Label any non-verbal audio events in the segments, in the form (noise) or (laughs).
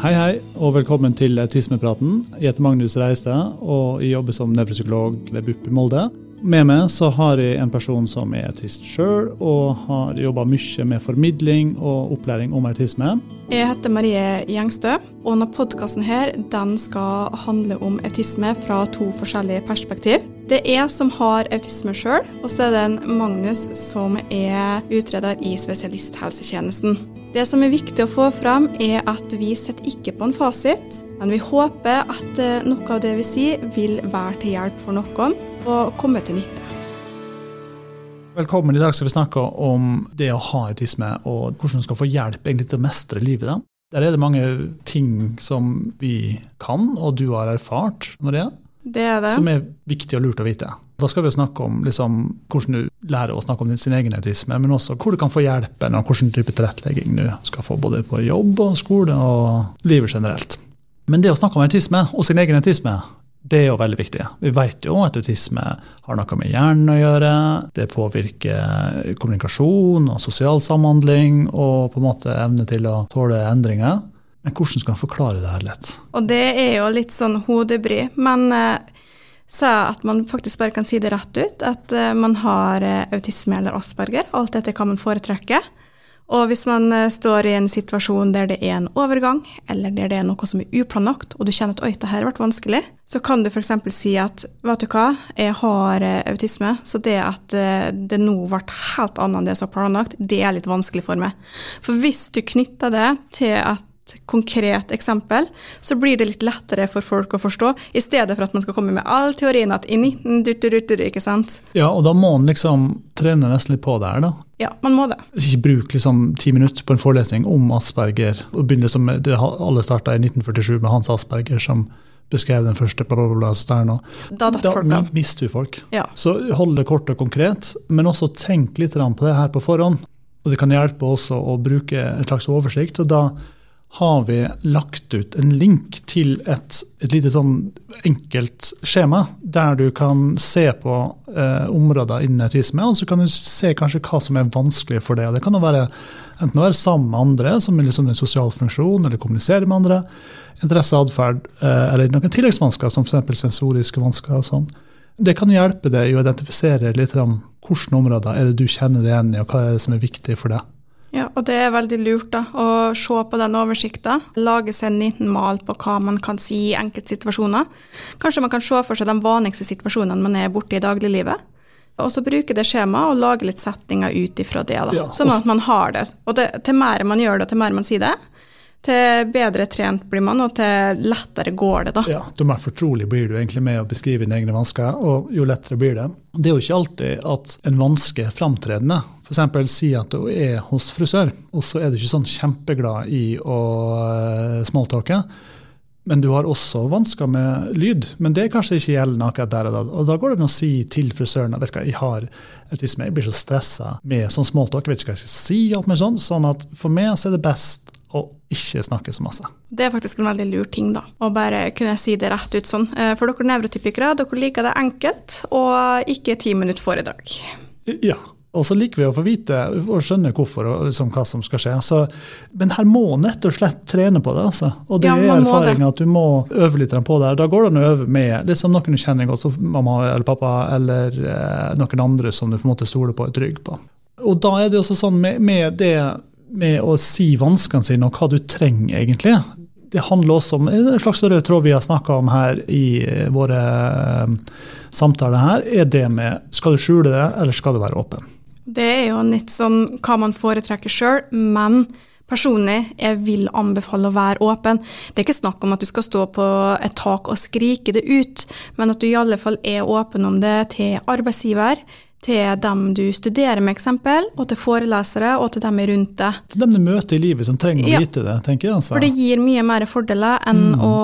Hei, hei, og velkommen til Autismepraten. Jeg heter Magnus Reistad, og jeg jobber som nevropsykolog ved BUP i Molde. Med meg så har jeg en person som er autist sjøl, og har jobba mye med formidling og opplæring om autisme. Jeg heter Marie Gjengstø, og denne podkasten skal handle om autisme fra to forskjellige perspektiv. Det er jeg som har autisme sjøl, og så er det en Magnus som er utreder i spesialisthelsetjenesten. Det som er viktig å få fram, er at vi sitter ikke på en fasit, men vi håper at eh, noe av det vi sier, vil være til hjelp for noen og komme til nytte. Velkommen. I dag skal vi snakke om det å ha autisme, og hvordan du skal få hjelp egentlig til å mestre livet. Da. Der er det mange ting som vi kan, og du har erfart, Maria, det er det. som er viktig og lurt å vite. Da skal vi jo snakke om liksom, hvordan du lærer å snakke om sin egen autisme, men også hvor du kan få hjelp, og hvilken type tilrettelegging du skal få både på jobb og skole og livet generelt. Men det å snakke om autisme og sin egen autisme, det er jo veldig viktig. Vi vet jo at autisme har noe med hjernen å gjøre. Det påvirker kommunikasjon og sosial samhandling og på en måte evne til å tåle endringer. Men hvordan skal man forklare det her lett? Og det er jo litt sånn hodebry. Men eh, sa at man faktisk bare kan si det rett ut, at eh, man har eh, autisme eller asperger, alt etter hva man foretrekker. Og hvis man eh, står i en situasjon der det er en overgang, eller der det er noe som er uplanlagt, og du kjenner at oi, det her har vært vanskelig, så kan du f.eks. si at vet du hva, jeg har eh, autisme, så det at eh, det nå ble helt annet enn det som var planlagt, det er litt vanskelig for meg. For hvis du knytter det til at konkret eksempel, så blir det litt lettere for folk å forstå, i stedet for at man skal komme med all teorien at i 19 ikke sant? Ja, og da må man liksom trene nesten litt på det her, da. Ja, man må det. Ikke bruk liksom ti minutter på en forelesning om Asperger. og begynne som det, Alle starta i 1947 med Hans Asperger som beskrev den første bla, der Da datt mister du folk. Ja. Så hold det kort og konkret, men også tenk litt på det her på forhånd. Og det kan hjelpe også å bruke en slags oversikt. og da har vi lagt ut en link til et, et lite sånn enkelt skjema, der du kan se på eh, områder innen autisme, og så kan du se kanskje hva som er vanskelig for deg. Og det kan jo være enten å være sammen med andre, som er liksom en sosial funksjon, eller kommunisere med andre, interesse, atferd, eh, eller noen tilleggsvansker, som f.eks. sensoriske vansker. og sånn. Det kan hjelpe deg i å identifisere litt om hvilke områder er det du kjenner deg igjen i, og hva er det som er viktig for deg. Ja, og det er veldig lurt da, å se på den oversikten. Lage seg en liten mal på hva man kan si i enkeltsituasjoner. Kanskje man kan se for seg de vanligste situasjonene man er borte i dagliglivet. Og så bruke det skjemaet og lage litt setninger ut ifra det, da. Ja, sånn at man har det. Og det, til mer man gjør det, til mer man sier det, til bedre trent blir man, og til lettere går det, da. Ja, jo mer fortrolig blir du egentlig med å beskrive dine egne vansker, og jo lettere blir det. Det er jo ikke alltid at en vanske er framtredende. F.eks. si at du er hos frisør, og så er du ikke sånn kjempeglad i å uh, smalltalke. Men du har også vansker med lyd, men det er kanskje ikke gjeldende akkurat der og da. Og da går det an å si til frisøren at jeg har autisme, jeg blir så stressa med sånn smalltalk, jeg vet ikke hva jeg skal si, alt med sånn, sånn at for meg så er det best og ikke snakke så masse. Det er faktisk en veldig lur ting, da. Å bare kunne si det rett ut sånn. Eh, for dere nevrotypikere, dere liker det enkelt og ikke ti minutter foredrag. Ja. Og så liker vi å få vite og skjønne hvorfor og liksom hva som skal skje. Så, men her må nett og slett trene på det. altså. Og det ja, er erfaringa at du må øve litt på det. Da går det an å øve med liksom noen du kjenner godt, som mamma eller pappa, eller eh, noen andre som du på en måte stoler på og trygg på. Og da er det også sånn med, med det med å si vanskene sine og hva du trenger, egentlig. Det handler også om en slags rød tråd vi har snakka om her i eh, våre eh, samtaler her, er det med skal du skjule det, eller skal du være åpen? Det er jo litt sånn hva man foretrekker sjøl, men personlig jeg vil anbefale å være åpen. Det er ikke snakk om at du skal stå på et tak og skrike det ut, men at du i alle fall er åpen om det til arbeidsgiver til dem du studerer med, eksempel, og til forelesere og til dem rundt deg. Til dem du møter i livet som trenger å vite det, tenker jeg. Altså. For det gir mye mer fordeler enn mm. å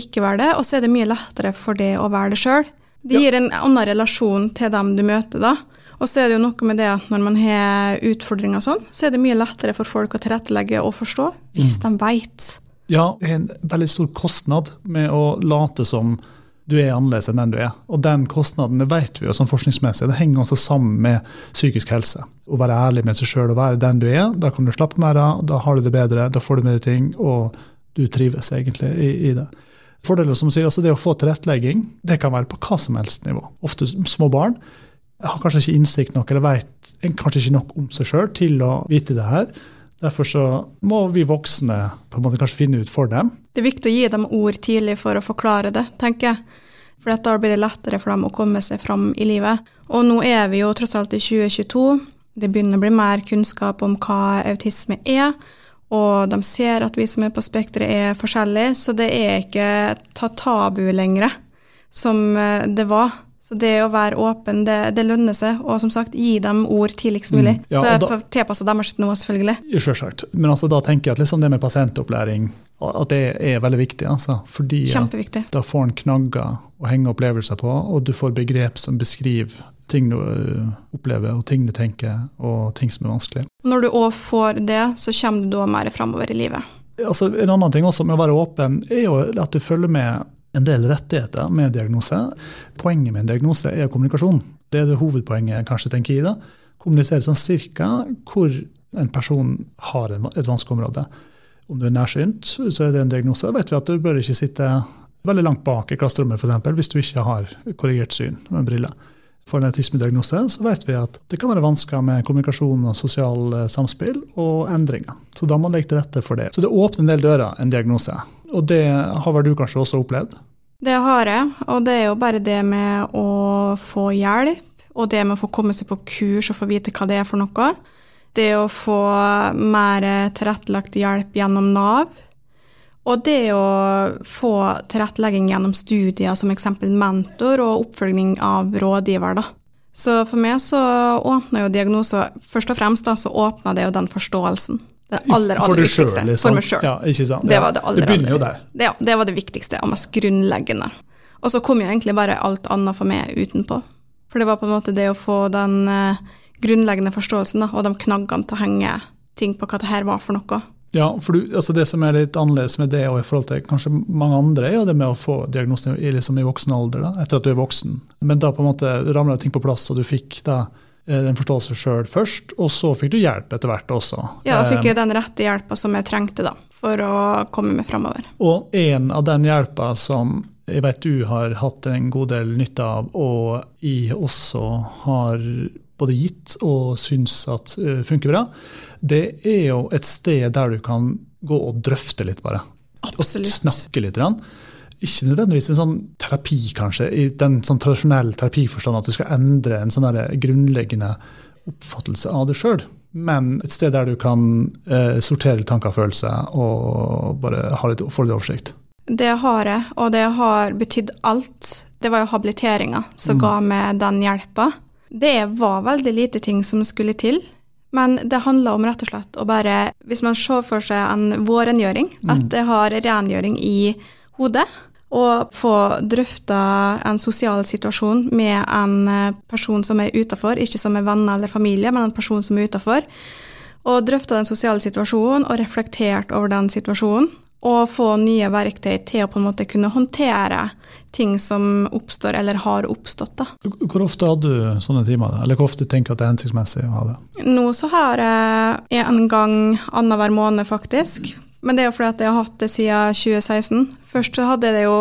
ikke være det, og så er det mye lettere for det å være det sjøl. Det gir en annen relasjon til dem du møter da. Og så er det jo noe med det at når man har utfordringer sånn, så er det mye lettere for folk å tilrettelegge og forstå, hvis mm. de veit. Ja, det er en veldig stor kostnad med å late som du er annerledes enn den du er. Og den kostnaden det vet vi jo sånn forskningsmessig, det henger også sammen med psykisk helse. Å være ærlig med seg sjøl og være den du er, da kan du slappe mer av, da har du det bedre, da får du mer ting, og du trives egentlig i, i det. Fordeler som sier, altså Det å få tilrettelegging det kan være på hva som helst nivå. Ofte små barn har kanskje ikke innsikt nok eller vet kanskje ikke nok om seg sjøl til å vite det her. Derfor så må vi voksne på en måte kanskje finne ut for dem. Det er viktig å gi dem ord tidlig for å forklare det, tenker jeg. For da blir det lettere for dem å komme seg fram i livet. Og nå er vi jo tross alt i 2022. Det begynner å bli mer kunnskap om hva autisme er. Og de ser at vi som er på spekteret er forskjellige, så det er ikke ta tabu lenger som eh, det var. Så det å være åpen, det, det, lønner seg. Og som sagt, gi dem ord tidligst mulig. Mm, ja, for, Tilpassa deres nå, selvfølgelig. Selvsagt. Men altså, da tenker jeg at liksom det med pasientopplæring at det er veldig viktig. Altså, fordi da får en knagger å henge opplevelser på, og du får begrep som beskriver ting du øh, opplever, og ting du tenker, og ting som er vanskelig. Når du òg får det, så kommer du da mer framover i livet. Altså, en annen ting også med å være åpen, er jo at du følger med en del rettigheter med diagnose. Poenget med en diagnose er kommunikasjon. Det er det hovedpoenget jeg kanskje tenker det. Kommunisere sånn cirka hvor en person har et vanskeområde. Om du er nærsynt, så er det en diagnose. Da vet vi at du bør ikke sitte veldig langt bak i klasserommet f.eks. hvis du ikke har korrigert syn med briller. For en autismediagnose så vet vi at det kan være vansker med kommunikasjon og sosial eh, samspill og endringer. Så da må man legge til rette for det. Så det åpner en del dører, en diagnose. Og det har vel du kanskje også opplevd? Det har jeg, og det er jo bare det med å få hjelp, og det med å få komme seg på kurs og få vite hva det er for noe. Det å få mer tilrettelagt hjelp gjennom Nav og det å få tilrettelegging gjennom studier som eksempel mentor og oppfølging av rådgiver, da. Så for meg så åpna jo diagnoser Først og fremst da, så åpna det jo den forståelsen. Det aller, aller viktigste. Selv, liksom. For meg sjøl. Ja. Det, var det, aller, det begynner jo der. Ja, det var det viktigste og mest grunnleggende. Og så kom jo egentlig bare alt annet for meg utenpå. For det var på en måte det å få den uh, grunnleggende forståelsen og de knaggene til å henge ting på hva det her var for noe. Ja, for du, altså Det som er litt annerledes med det og i forhold til kanskje mange andre, er jo det med å få diagnosen i, liksom i voksen alder, da, etter at du er voksen. Men da på en måte ramla ting på plass, og du fikk da eh, forståelse sjøl først, og så fikk du hjelp etter hvert også. Ja, og fikk jo eh, den rette hjelpa som jeg trengte da, for å komme meg framover. Og en av den hjelpa som jeg vet du har hatt en god del nytte av, og jeg også har både gitt og syns at uh, funker bra, det er jo et sted der du kan gå og drøfte litt, bare. Absolutt. Og snakke litt. Ikke nødvendigvis en sånn terapi, kanskje, i den sånn tradisjonell terapiforstand at du skal endre en sånn grunnleggende oppfattelse av deg sjøl. Men et sted der du kan eh, sortere tanker og følelser og bare ha litt, få litt oversikt. Det har jeg, og det har betydd alt. Det var jo habiliteringa som mm. ga meg den hjelpa. Det var veldig lite ting som skulle til. Men det handler om rett og slett å bare Hvis man ser for seg en vårengjøring, mm. at det har rengjøring i hodet, og få drøfta en sosial situasjon med en eh, person som er utafor, ikke som er venner eller familie, men en person som er utafor, og drøfta den sosiale situasjonen og reflektert over den situasjonen, og få nye verktøy til å på en måte kunne håndtere ting som oppstår eller har oppstått. Da. Hvor ofte hadde du sånne timer, eller hvor ofte tenker du at det er hensiktsmessig å ha det? Nå så har jeg en gang annenhver måned, faktisk. Men det er jo fordi at jeg har hatt det siden 2016. Først så hadde jeg det jo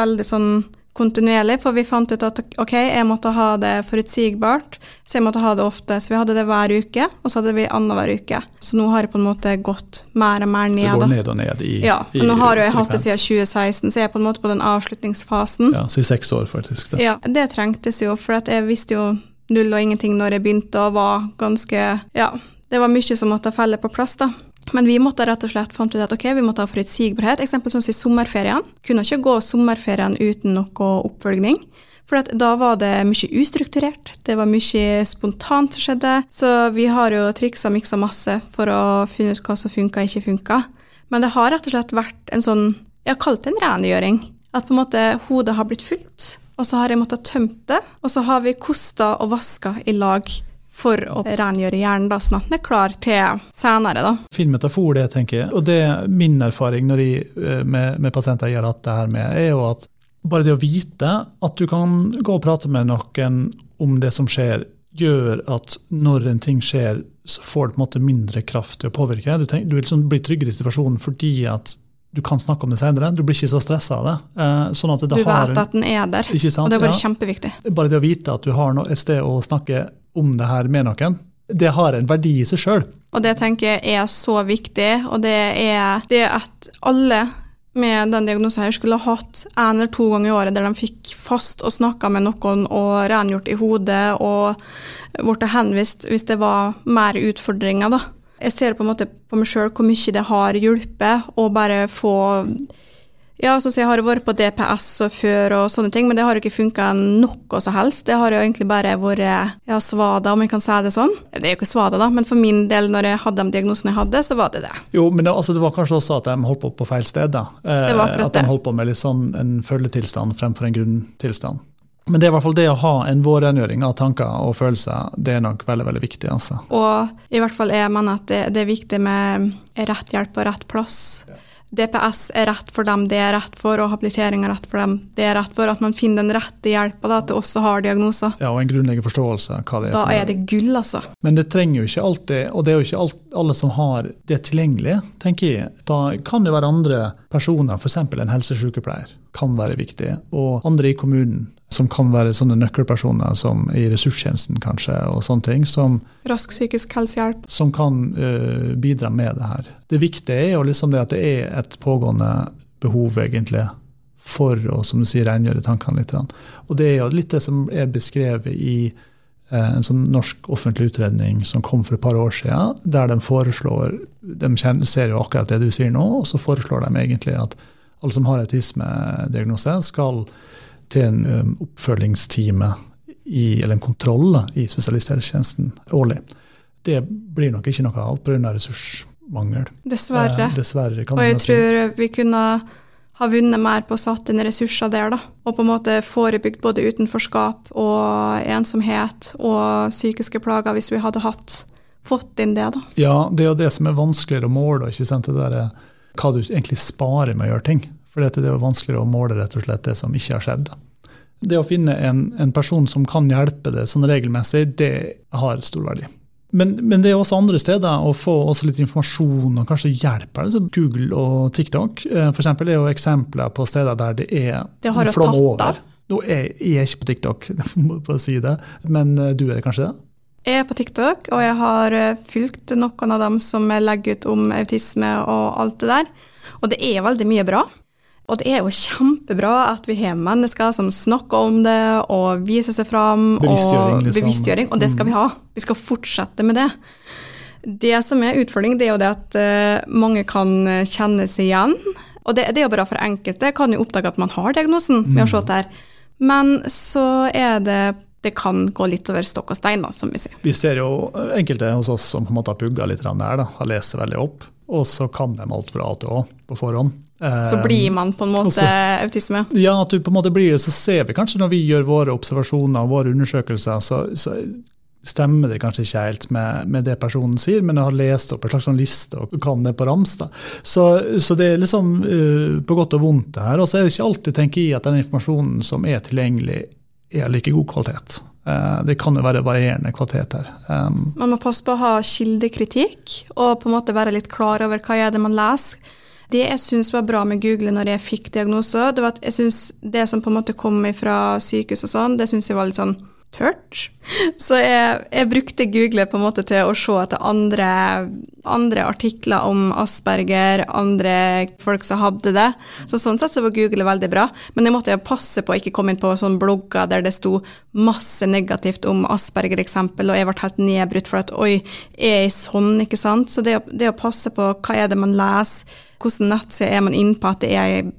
veldig sånn kontinuerlig, for vi fant ut at ok, jeg måtte ha det forutsigbart, så jeg måtte ha det ofte. Så vi hadde det hver uke, og så hadde vi annenhver uke. Så nå har jeg på en måte gått mer og mer ned. Så det går ned og ned i Ja, og nå har jeg hatt det siden 2016, så jeg er på en måte på den avslutningsfasen. Ja, så i seks år, faktisk. Det. Ja, det trengtes jo, for jeg visste jo null og ingenting når jeg begynte, og var ganske Ja, det var mye som måtte felle på plass, da. Men vi måtte rett og slett fant ut at ok, vi måtte ha forutsigbarhet. Eksempel sånn som i sommerferien. Kunne ikke gå sommerferien uten noe oppfølging. For da var det mye ustrukturert, det var mye spontant som skjedde. Så vi har jo triksa miksa masse for å finne ut hva som funka og ikke funka. Men det har rett og slett vært en sånn, jeg har kalt det en rengjøring. At på en måte hodet har blitt fullt, og så har jeg måttet tømt det. Og så har vi kosta og vaska i lag for å rengjøre hjernen, da, sånn at den er klar til senere. Da. Fin metafor, det, tenker jeg. Og det er min erfaring når jeg, eh, med, med, pasienter jeg har hatt det her med, er jo at bare det å vite at du kan gå og prate med noen om det som skjer, gjør at når en ting skjer, så får du på en måte mindre kraft til å påvirke. Du, tenker, du vil liksom bli tryggere i situasjonen fordi at du kan snakke om det senere. Du blir ikke så stressa av det. Eh, sånn det Du har vet at den er der, og det er bare Ja. kjempeviktig. Bare det å vite at du har et sted å snakke om det her med noen, det har en verdi i seg sjøl. Og det tenker jeg er så viktig, og det er det at alle med den diagnosen her skulle ha hatt en eller to ganger i året der de fikk fast og snakka med noen og rengjort i hodet og blitt henvist hvis det var mer utfordringer, da. Jeg ser på en måte på meg sjøl hvor mye det har hjulpet å bare få ja, så jeg har vært på DPS og før og sånne ting, men det har jo ikke funka noe som helst. Det har jo egentlig bare vært ja, svada, om jeg kan si det sånn. Det er jo ikke svada, da, men for min del, når jeg hadde de diagnosene jeg hadde, så var det det. Jo, men det, altså, det var kanskje også at de holdt på på feil sted. da. Eh, Det var akkurat at de holdt på med litt sånn en følgetilstand fremfor en grunntilstand. Men det er i hvert fall det å ha en vårrengjøring av tanker og følelser, det er nok veldig veldig viktig. altså. Og i hvert fall jeg mener at det, det er viktig med rett hjelp på rett plass. DPS er rett for dem det er rett for, og habilitering er rett for dem det er rett for. At man finner den rette hjelpa da, til også har diagnoser. Ja, Og en grunnleggende forståelse hva det er. Da for er det gull, altså. Men det trenger jo ikke alltid, og det er jo ikke alt, alle som har det tilgjengelig, tenker jeg. Da kan det være andre personer, f.eks. en helsesykepleier, kan være viktig. Og andre i kommunen, som kan være sånne nøkkelpersoner som i ressurstjenesten kanskje, og sånne ting, som, Rask psykisk helsehjelp. som kan uh, bidra med det her. Det viktige er jo liksom det at det er et pågående behov, egentlig, for å som du sier, rengjøre tankene litt. Og det er jo litt det som er beskrevet i eh, en sånn norsk offentlig utredning som kom for et par år siden, der de foreslår De ser jo akkurat det du sier nå, og så foreslår de egentlig at alle som har autismediagnose, skal til en um, oppfølgingstime i, eller en kontroll i spesialisthelsetjenesten årlig. Det blir nok ikke noe av pga. ressursmangel. Dessverre. Eh, dessverre, kan Og jeg tror vi kunne ha vunnet mer på å satt inn ressurser der, da. Og på en måte forebygd både utenforskap og ensomhet og psykiske plager hvis vi hadde hatt fått inn det, da. Ja, det er jo det som er vanskeligere å måle, ikke sant? det der, er hva du egentlig sparer med å gjøre ting. For det er vanskeligere å måle rett og slett det som ikke har skjedd. Det å finne en, en person som kan hjelpe deg sånn regelmessig, det har stor verdi. Men, men det er også andre steder å få litt informasjon og kanskje hjelp. Altså så Google og TikTok eh, for eksempel, er jo eksempler på steder der det er Det har flom over. Nå er jeg ikke på TikTok, (laughs) må bare si det, men eh, du er kanskje det? Jeg er på TikTok, og jeg har eh, fulgt noen av dem som legger ut om autisme og alt det der. Og det er veldig mye bra. Og det er jo kjempebra at vi har mennesker som snakker om det og viser seg fram. Bevisstgjøring, liksom. bevisstgjøring, og det skal vi ha. Vi skal fortsette med det. Det som er utfordring, det er jo det at eh, mange kan eh, kjenne seg igjen. Og det, det er jo bra for enkelte, kan jo oppdage at man har diagnosen med å se det her. Men så er det Det kan gå litt over stokk og stein, da, som vi sier. Vi ser jo enkelte hos oss som på en måte har pugga litt her. der, da, har lest veldig opp, og så kan de alt fra A til Å på forhånd. Så Eh, blir man på en måte også- autisme. Ja, at du på en måte blir det, så ser vi kanskje når vi gjør våre observasjoner og våre undersøkelser, så, så stemmer det kanskje ikke helt med, med det personen sier, men jeg har lest opp en slags sånn liste og kan det på rams. Så, så det er liksom uh, på godt og vondt det her. Og så er det ikke alltid, tenker jeg, at den informasjonen som er tilgjengelig, er av like god kvalitet. Eh, det kan jo være varierende kvalitet her. Um, Man må passe på å ha kildekritikk, og på en måte være litt klar over hva er det man leser. Det jeg syns var bra med Google når jeg fikk diagnose, det var at jeg synes det som på en måte kom fra sykehus og sånn, det syns jeg var litt sånn tørt. Så jeg, jeg brukte Google på en måte til å se etter andre, andre artikler om Asperger, andre folk som hadde det. Så sånn sett så var Google veldig bra. Men jeg måtte passe på å ikke komme inn på sånne blogger der det sto masse negativt om Asperger eksempel, og jeg ble helt nedbrutt for at oi, er jeg sånn, ikke sant? Så det, det å passe på hva er det man leser, hvordan nettside er man inne på, at det er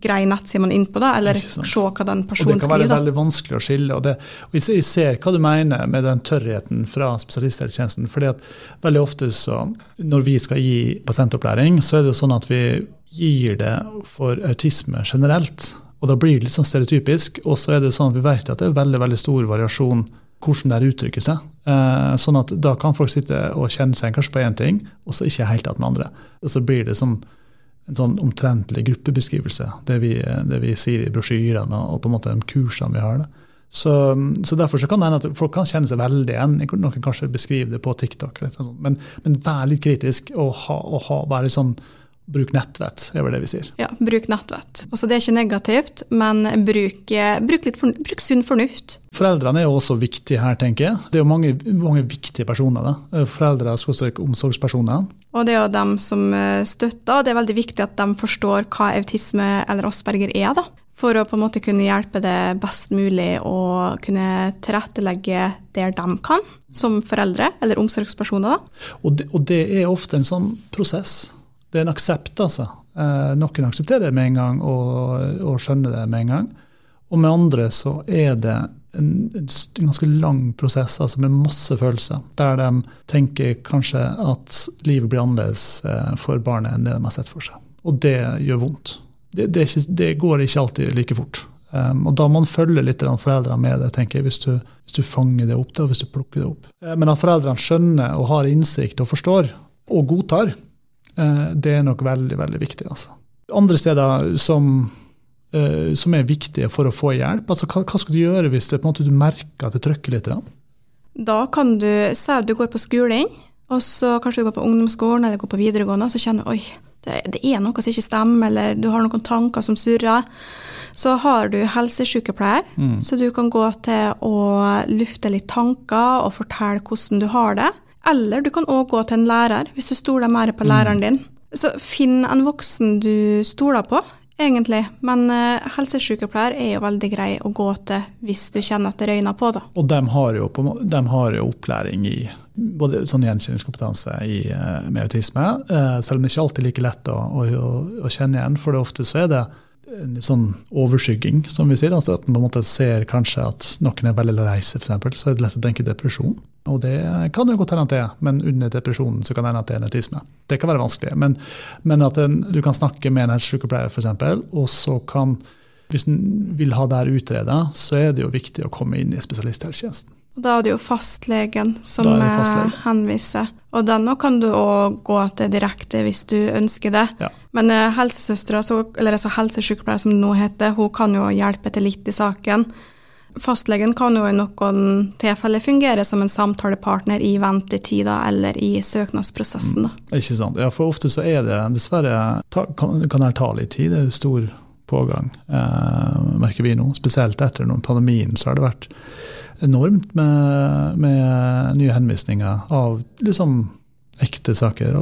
grei nettside man er inne på, da, eller se hva den personen Og det kan være da. veldig vanskelig å skille. og, det, og jeg, ser hva du mener med den tørrheten fra spesialisthelsetjenesten. fordi at veldig ofte så, Når vi skal gi pasientopplæring, så er det jo sånn at vi gir det for autisme generelt. Og da blir det litt sånn stereotypisk. Og så er det sånn at vi vet at det er veldig veldig stor variasjon hvordan det uttrykker seg. Eh, sånn at da kan folk sitte og kjenne seg kanskje på én ting, og så ikke helt med andre. Og så blir det sånn en sånn omtrentlig gruppebeskrivelse, det vi, det vi sier i brosjyrene og, og på en måte de kursene vi har. Så, så Derfor så kan det hende at folk kan kjenne seg veldig igjen. Noen kanskje beskriver det på TikTok. Sånt. Men, men vær litt kritisk og, ha, og ha, vær litt sånn bruk nettvett, er vel det vi sier. Ja, bruk nettvett. Også det er ikke negativt, men bruk, bruk, for, bruk sunn fornuft. Foreldrene er jo også viktige her, tenker jeg. Det er jo mange, mange viktige personer. da. Foreldre er omsorgspersoner. Og det er jo dem som eh, støtter, og det er veldig viktig at de forstår hva autisme eller Asperger er. da. For å på en måte kunne hjelpe det best mulig og kunne tilrettelegge der de kan, som foreldre eller omsorgspersoner. da. Og det, og det er ofte en sånn prosess det er en aksept, altså. Eh, noen aksepterer det med en gang og, og, skjønner det med en gang. Og med andre så er det en, en, ganske lang prosess altså med masse følelser, der de tenker kanskje at livet blir annerledes eh, for barnet enn det de har sett for seg. Og det gjør vondt. Det, det, ikke, det går ikke alltid like fort. Um, og da må man følge litt foreldrene med det, tenker jeg, hvis du, hvis du fanger det opp. Da, hvis du plukker det opp. Eh, men at foreldrene skjønner og har innsikt og forstår, og godtar, Eh, det er nok veldig, veldig viktig. Altså. Andre steder som, eh, som, er viktige for å få hjelp, altså hva, hva skal du gjøre hvis det, måte, du merker at det trykker litt? Da kan du, si at du går på skolen, og så kanskje du går på ungdomsskolen eller går på videregående, og så kjenner du oi, det, det, er noe som ikke stemmer, eller du har noen tanker som surrer. Så har du helsesykepleier, mm. så du kan gå til å lufte litt tanker og fortelle hvordan du har det. Eller du kan òg gå til en lærer, hvis du stoler mer på læreren mm. din. Så finn en voksen du stoler på, egentlig. Men uh, helsesykepleier er jo veldig grei å gå til hvis du kjenner at det røyner på. Da. Og de har, jo, de har jo opplæring i både sånn gjenkjenningskompetanse i, uh, med autisme, uh, selv om det ikke alltid er like lett å, å, å, kjenne igjen. For det ofte så er det en sånn overskygging, som vi sier. altså At man på en måte ser kanskje at noen er veldig lei seg, f.eks. Så er det lett å tenke depresjon. Og det kan jo godt hende at det er, men under depresjonen så kan det hende at det er autisme. Det kan være vanskelig. Men, men at en, du kan snakke med en helsesykepleier, f.eks., og så kan Hvis en vil ha det her utreda, så er det jo viktig å komme inn i spesialisthelsetjenesten. Og Da er det jo fastlegen som fastlegen. henviser. Og denne kan du òg gå til direkte hvis du ønsker det. Ja. Men helsesøstera, eller altså helsesykepleier som det nå heter, hun kan jo hjelpe til litt i saken. Fastlegen kan jo i noen tilfeller fungere som en samtalepartner i ventetida eller i søknadsprosessen. Mm, ikke sant. Ja, for ofte så er det dessverre ta, kan, kan det ta litt tid. Det er jo stor pågang, eh, merker vi nå. Spesielt etter pandemien så har det vært enormt med, med nye henvisninger av liksom ekte saker,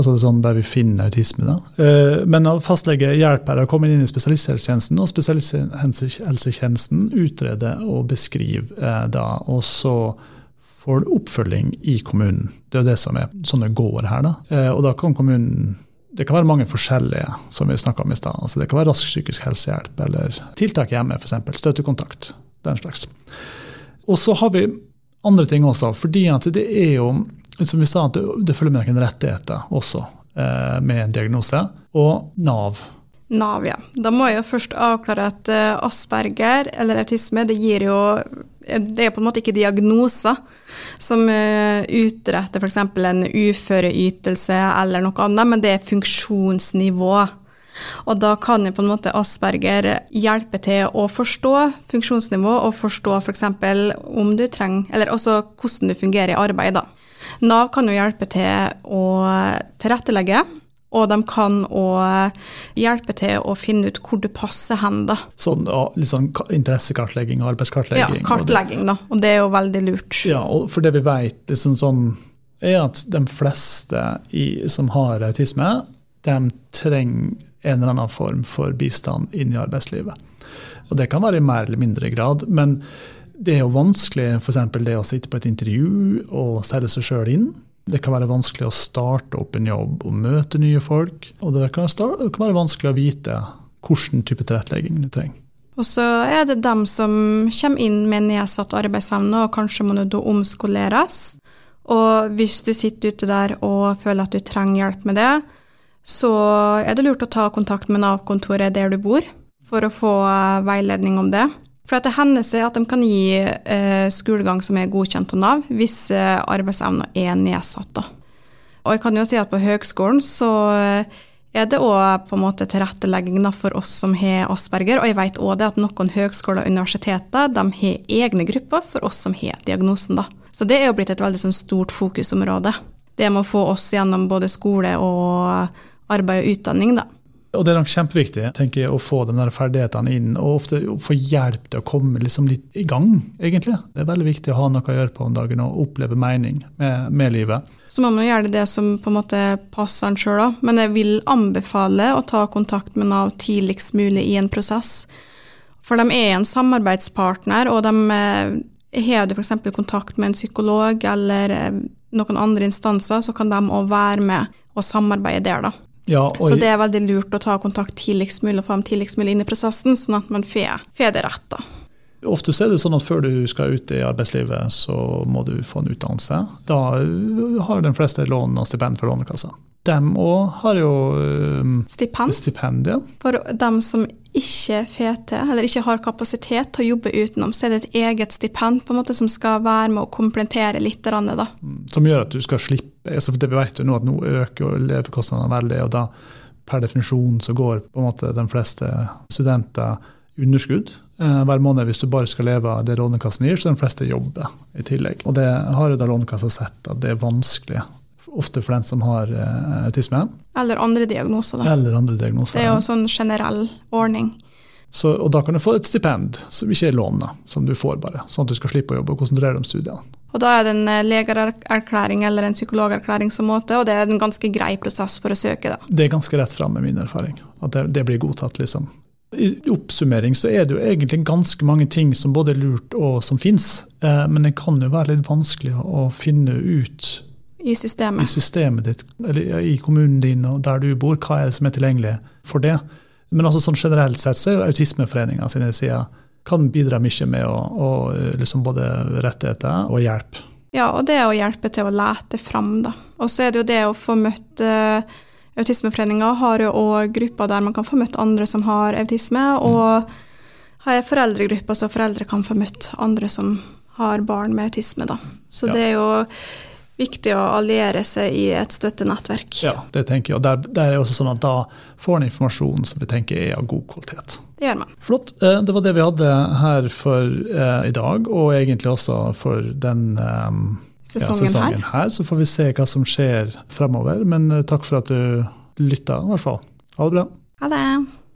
altså sånn der vi finner autisme. Da. Eh, men å komme inn i spesialisthelsetjenesten, og spesialisthelsetjenesten utreder og beskriver eh, da. Og så får du oppfølging i kommunen. Det er det som er sånne går her. da. Eh, og da kan kommunen det kan være mange forskjellige, som vi om i stad. Altså det kan være rask psykisk helsehjelp eller tiltak hjemme, f.eks. Støttekontakt. Den slags. Og så har vi andre ting også, fordi at det er jo, som vi sa, det, følger med noen rettigheter også eh, med en diagnose. Og Nav. Nav, ja. Da må jeg jo først avklare at uh, Asperger eller autisme, det gir jo det er på en måte ikke diagnoser som utretter f.eks. en uføreytelse eller noe annet, men det er funksjonsnivå. Og da kan jo på en måte Asperger hjelpe til å forstå funksjonsnivå, og forstå f.eks. For om du trenger Eller også hvordan du fungerer i arbeid, da. Nav kan jo hjelpe til å tilrettelegge. Og de kan òg hjelpe til å finne ut hvor du passer hen. da. Sånn, litt sånn interessekartlegging og arbeidskartlegging? Ja, kartlegging, da. Og det er jo veldig lurt. Ja, og for det vi vet, liksom sånn, er at de fleste i, som har autisme, de trenger en eller annen form for bistand inn i arbeidslivet. Og Det kan være i mer eller mindre grad, men det er jo vanskelig f.eks. det å sitte på et intervju og selge seg sjøl inn. Det kan være vanskelig å starte opp en jobb og møte nye folk. Og det kan, starte, det kan være vanskelig å vite hvilken type tilrettelegging du trenger. Og så er det dem som kommer inn med nedsatt arbeidsevne, og kanskje må du omskoleres. Og hvis du sitter ute der og føler at du trenger hjelp med det, så er det lurt å ta kontakt med Nav-kontoret der du bor, for å få eh, veiledning om det. For det hender seg at de kan gi eh, skolegang som er godkjent av Nav, hvis eh, arbeidsevna er nedsatt. Da. Og jeg kan jo si at på høgskolen så eh, er det òg på en måte tilrettelegging for oss som har asperger. Og jeg vet òg at noen høgskoler og universiteter de har egne grupper for oss som har diagnosen. Da. Så det er jo blitt et veldig sånn, stort fokusområde. Det med å få oss gjennom både skole og arbeid og utdanning, da. Og det er nok kjempeviktig tenker jeg, å få de der ferdighetene inn, og ofte få hjelp til å komme liksom litt i gang, egentlig. Det er veldig viktig å ha noe å gjøre på om dagen og oppleve mening med, med livet. Så må man gjøre det som på en måte passer en sjøl òg, men jeg vil anbefale å ta kontakt med Nav tidligst mulig i en prosess. For de er en samarbeidspartner, og de eh, har du f.eks. kontakt med en psykolog eller eh, noen andre instanser, så kan de òg være med og samarbeide der, da. Ja, og, Så det er veldig lurt å ta kontakt tidligst mulig og få dem tidligst mulig inn i prosessen, sånn at man får det rett. da. Ofte er det sånn at før du skal ut i arbeidslivet, så må du få en utdannelse. Da har de fleste lån og stipend fra Lånekassa. De òg har jo Stipend stipend, ja. for dem som ikke får til, eller ikke har kapasitet til å jobbe utenom, så er det et eget stipend på en måte som skal være med å komplementere litt. Da. som gjør at du skal slippe altså for det vet jo nå at nå øker levekostnadene veldig, og da per definisjon så går på en måte de fleste studenter underskudd hver måned hvis du bare skal leve av det Lånekassen gir, så de fleste jobber i tillegg. Og det har jo da Lånekassa sett at det er vanskelig, ofte for den som har eh, autisme Eller andre diagnoser, da. eller andre diagnoser. Det er jo sånn generell ordning. Så, og da kan du få et stipend som ikke er lån, som du får bare, sånn at du skal slippe å jobbe og konsentrere deg om studiene. Og da er det en legererklæring legeerklæring eller en psykologerklæring som måte, og det er en ganske grei prosess for å søke, da. Det er ganske rett fram med min erfaring, at det, det blir godtatt, liksom. I oppsummering så er det jo egentlig ganske mange ting som både er lurt og som fins, eh, men det kan jo være litt vanskelig å, finne ut I i systemet. systemet ditt, eller i kommunen din og der du bor, hva er det som er tilgjengelig for det. Men altså sånn generelt sett så er jo Autismeforeninga sine sider kan bidra mye med å, å liksom både rettigheter og hjelp. Ja, og det å hjelpe til å lete fram, da. Og så er det jo det å få møtt uh, Autismeforeninga har jo òg grupper der man kan få møtt andre som har autisme, og har foreldregrupper så foreldre kan få møtt andre som har barn med autisme, da. Så Ja. det er jo viktig å alliere seg i et støttenettverk. Ja, det tenker jeg. Og der, der er det også sånn at da får en informasjon som vi tenker er av god kvalitet. Det gjør man. Flott. Eh, Det var det vi hadde her for eh, i dag, og egentlig også for den eh, ja, Sesongen, sesongen her. her. Så får vi se hva som skjer fremover. Men eh, takk for at du lytta, i hvert fall. Ha det bra. Ha det.